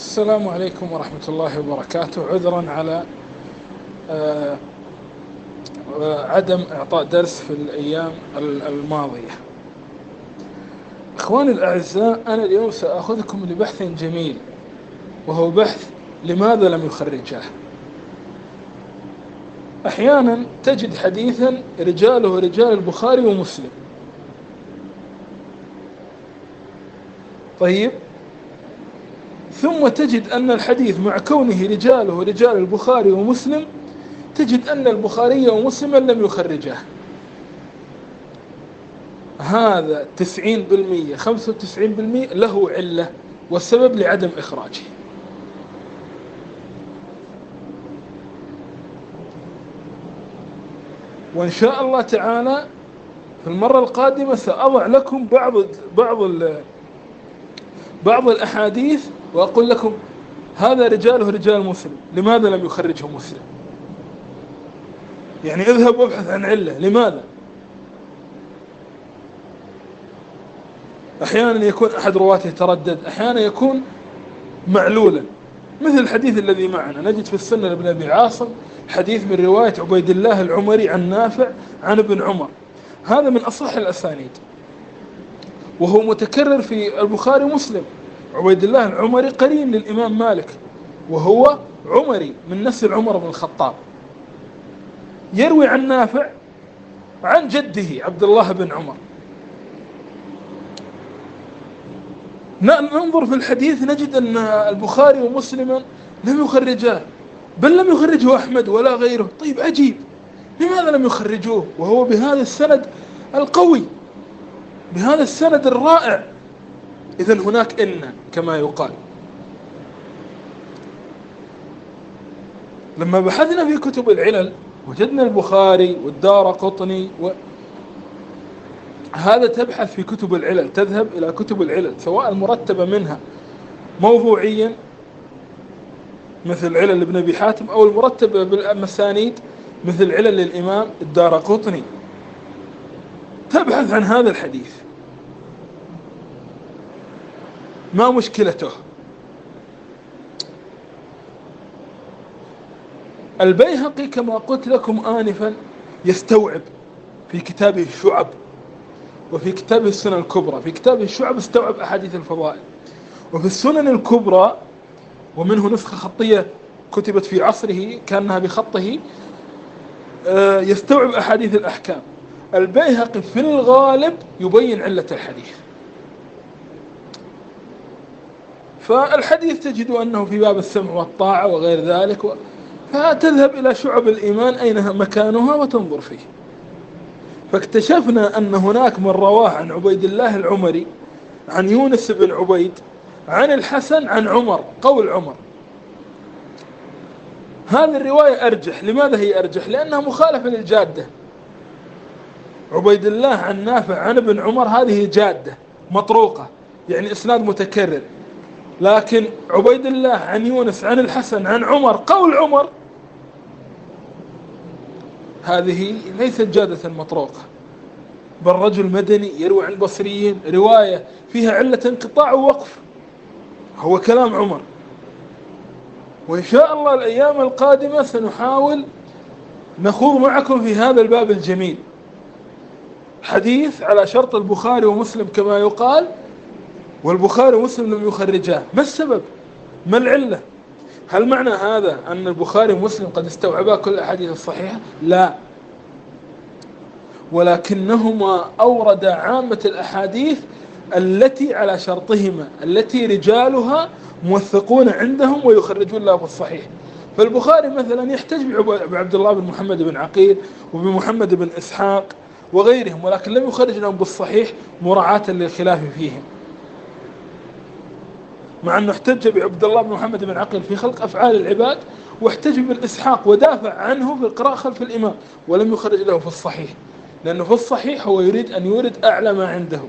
السلام عليكم ورحمة الله وبركاته. عذرا على آه، عدم إعطاء درس في الأيام الماضية. إخواني الأعزاء أنا اليوم سأخذكم لبحث جميل وهو بحث لماذا لم يخرجاه أحيانا تجد حديثا رجاله رجال البخاري ومسلم. طيب ثم تجد أن الحديث مع كونه رجاله رجال البخاري ومسلم تجد أن البخاري ومسلما لم يخرجاه هذا تسعين بالمية خمسة وتسعين بالمية له علة والسبب لعدم إخراجه. وإن شاء الله تعالى في المرة القادمة سأضع لكم بعض بعض بعض الأحاديث وأقول لكم هذا رجاله رجال مسلم لماذا لم يخرجه مسلم؟ يعني اذهب وابحث عن علة لماذا؟ أحيانا يكون أحد رواته يتردد أحيانا يكون معلولا. مثل الحديث الذي معنا نجد في السنة لابن أبي عاصم حديث من رواية عبيد الله العمري عن نافع عن ابن عمر. هذا من أصح الأسانيد وهو متكرر في البخاري ومسلم. عبيد الله العمري قرين للإمام مالك وهو عمري من نسل عمر بن الخطاب. يروي عن نافع عن جده عبد الله بن عمر. ننظر في الحديث نجد أن البخاري ومسلما لم يخرجاه بل لم يخرجه أحمد ولا غيره. طيب عجيب لماذا لم يخرجوه؟ وهو بهذا السند القوي بهذا السند الرائع. إذا هناك إن كما يقال. لما بحثنا في كتب العلل وجدنا البخاري والدار قطني و... هذا تبحث في كتب العلل تذهب إلى كتب العلل سواء المرتبة منها موضوعيا مثل علل ابن أبي حاتم أو المرتبة بالمسانيد مثل علل للإمام الدار قطني. تبحث عن هذا الحديث. ما مشكلته. البيهقي كما قلت لكم آنفا يستوعب في كتابه الشعب وفي كتابه السنن الكبرى. في كتابه الشعب استوعب أحاديث الفضائل. وفي السنن الكبرى ومنه نسخة خطية كتبت في عصره كأنها بخطه آه، يستوعب أحاديث الأحكام. البيهقي في الغالب يبين علة الحديث. فالحديث تجد أنه في باب السمع والطاعة وغير ذلك. فتذهب إلى شعب الإيمان أين مكانها وتنظر فيه. فاكتشفنا أن هناك من رواه عن عبيد الله العمري عن يونس بن عبيد عن الحسن عن عمر قول عمر. هذه الرواية أرجح. لماذا هي أرجح؟ لأنها مخالفة للجادة. عبيد الله عن نافع عن ابن عمر هذه جادة مطروقة يعني إسناد متكرر. لكن عبيد الله عن يونس عن الحسن عن عمر قول عمر. هذه ليست جادة مطروقة بل رجل مدني يروي عن بصريين رواية فيها علة انقطاع ووقف. هو كلام عمر. وإن شاء الله الأيام القادمة سنحاول نخوض معكم في هذا الباب الجميل. حديث على شرط البخاري ومسلم كما يقال والبخاري ومسلم لم يخرجاه. ما السبب؟ ما العلة؟ هل معنى هذا أن البخاري ومسلم قد استوعبا كل الأحاديث الصحيحة؟ لا. ولكنهما أوردا عامة الأحاديث التي على شرطهما التي رجالها موثقون عندهم ويخرجون له في الصحيح. فالبخاري مثلا يحتج بعبد الله بن محمد بن عقيل وبمحمد بن إسحاق وغيرهم ولكن لم يخرج لهم بالصحيح مراعاة للخلاف فيهم. مع أنه احتج بعبد الله بن محمد بن عقيل في خلق أفعال العباد واحتج بالإسحاق ودافع عنه في القراءة خلف الإمام ولم يخرج له في الصحيح لأنه في الصحيح هو يريد أن يورد أعلى ما عنده.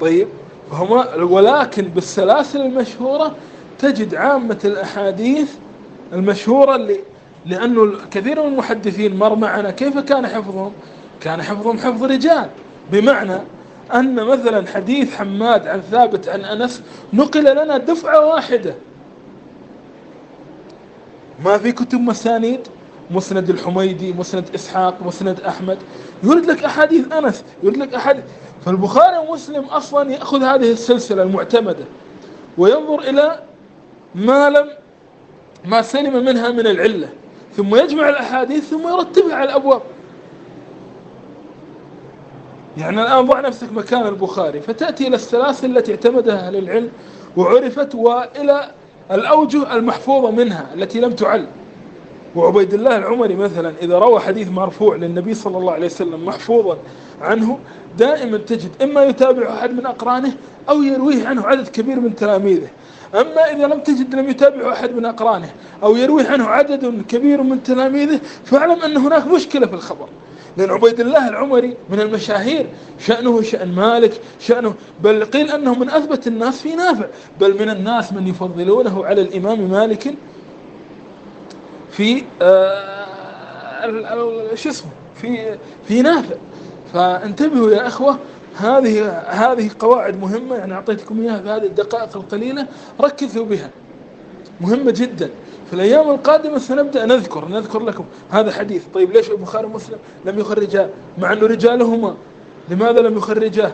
طيب فهما ولكن بالسلاسل المشهورة تجد عامة الأحاديث المشهورة اللي لأنه كثير من المحدثين مر معنا كيف كان حفظهم؟ كان حفظهم حفظ رجال بمعنى أن مثلا حديث حماد عن ثابت عن أنس نقل لنا دفعة واحدة. ما في كتب مسانيد؟ مسند الحميدي مسند إسحاق مسند أحمد. يورد لك أحاديث أنس يورد لك أحاديث. فالبخاري ومسلم أصلا يأخذ هذه السلسلة المعتمدة وينظر إلى ما لم ما سلم منها من العلة ثم يجمع الأحاديث ثم يرتبها على الأبواب. يعني الآن ضع نفسك مكان البخاري فتأتي إلى السلاسل التي اعتمدها أهل العلم وعرفت وإلى الأوجه المحفوظة منها التي لم تعل. وعبيد الله العمري مثلا إذا روى حديث مرفوع للنبي صلى الله عليه وسلم محفوظا عنه دائما تجد إما يتابع أحد من أقرانه أو يرويه عنه عدد كبير من تلاميذه. أما إذا لم تجد لم يتابع أحد من أقرانه أو يروي عنه عدد كبير من تلاميذه فاعلم أن هناك مشكلة في الخبر. لأن عبيد الله العمري من المشاهير. شأنه شأن مالك شأنه بل قيل أنه من أثبت الناس في نافع. بل من الناس من يفضلونه على الإمام مالك في آه شو اسمه في في نافع. فانتبهوا يا إخوة هذه هذه قواعد مهمة يعني أعطيتكم إياها في هذه الدقائق القليلة ركزوا بها. مهمة جدا. في الأيام القادمة سنبدأ نذكر نذكر لكم هذا حديث طيب ليش البخاري ومسلم لم يخرجاه؟ مع إنه رجالهما. لماذا لم يخرجاه؟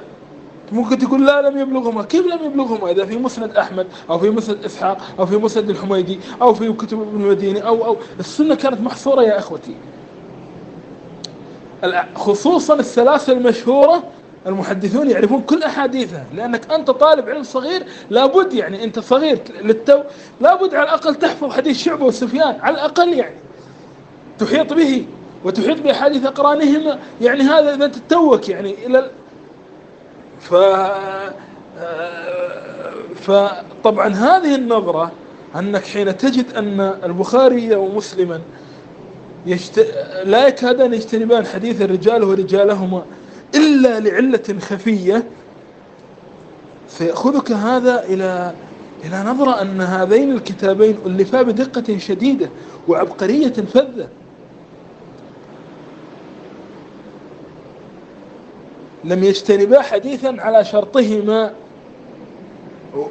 ممكن تقول لا لم يبلغهما. كيف لم يبلغهما؟ إذا في مسند أحمد أو في مسند إسحاق أو في مسند الحميدي أو في كتب ابن المديني أو أو. السنة كانت محصورة يا أخوتي. خصوصا السلاسل المشهورة المحدثون يعرفون كل أحاديثها لأنك أنت طالب علم صغير لابد يعني أنت صغير للتو لابد على الأقل تحفظ حديث شعبة وسفيان على الأقل يعني. تحيط به وتحيط بأحاديث أقرانهما يعني هذا إذا أنت توك يعني إلى ف فطبعا هذه النظرة أنك حين تجد أن البخاري ومسلما يشت... لا يكادان يجتنبان حديث الرجال ورجالهما إلا لعلة خفية فيأخذك هذا إلى إلى نظرة أن هذين الكتابين ألفا بدقة شديدة وعبقرية فذة. لم يجتنبا حديثا على شرطهما.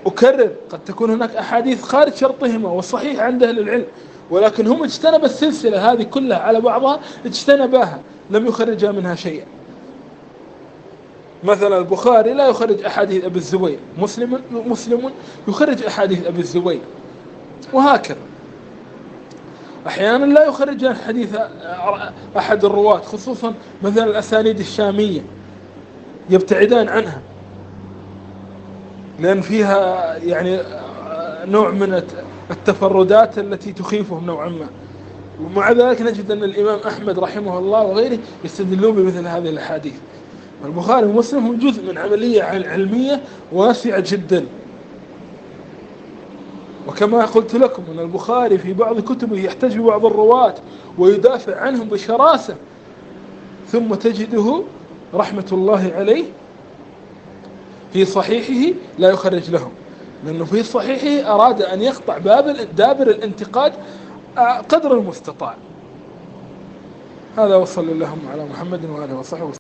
أكرر قد تكون هناك أحاديث خارج شرطهما والصحيح عند أهل العلم ولكن هم اجتنب السلسلة هذه كلها على بعضها اجتنباها لم يخرجا منها شيئا. مثلا البخاري لا يخرج أحاديث أبي الزبير. مسلم مسلم يخرج أحاديث أبي الزبير. وهكذا. أحيانا لا يخرج حديث أحد الرواة خصوصا مثلا الأسانيد الشامية يبتعدان عنها. لأن فيها يعني نوع من التفردات التي تخيفهم نوعا ما. ومع ذلك نجد أن الإمام أحمد رحمه الله وغيره يستدلون بمثل هذه الأحاديث. البخاري ومسلم هم جزء من عملية علمية واسعة جدا. وكما قلت لكم أن البخاري في بعض كتبه يحتج ببعض الرواة ويدافع عنهم بشراسة ثم تجده رحمة الله عليه في صحيحه لا يخرج لهم. لأنه في صحيحه أراد أن يقطع باب دابر الانتقاد قدر المستطاع. هذا وصلى اللهم على محمد وآله وصحبه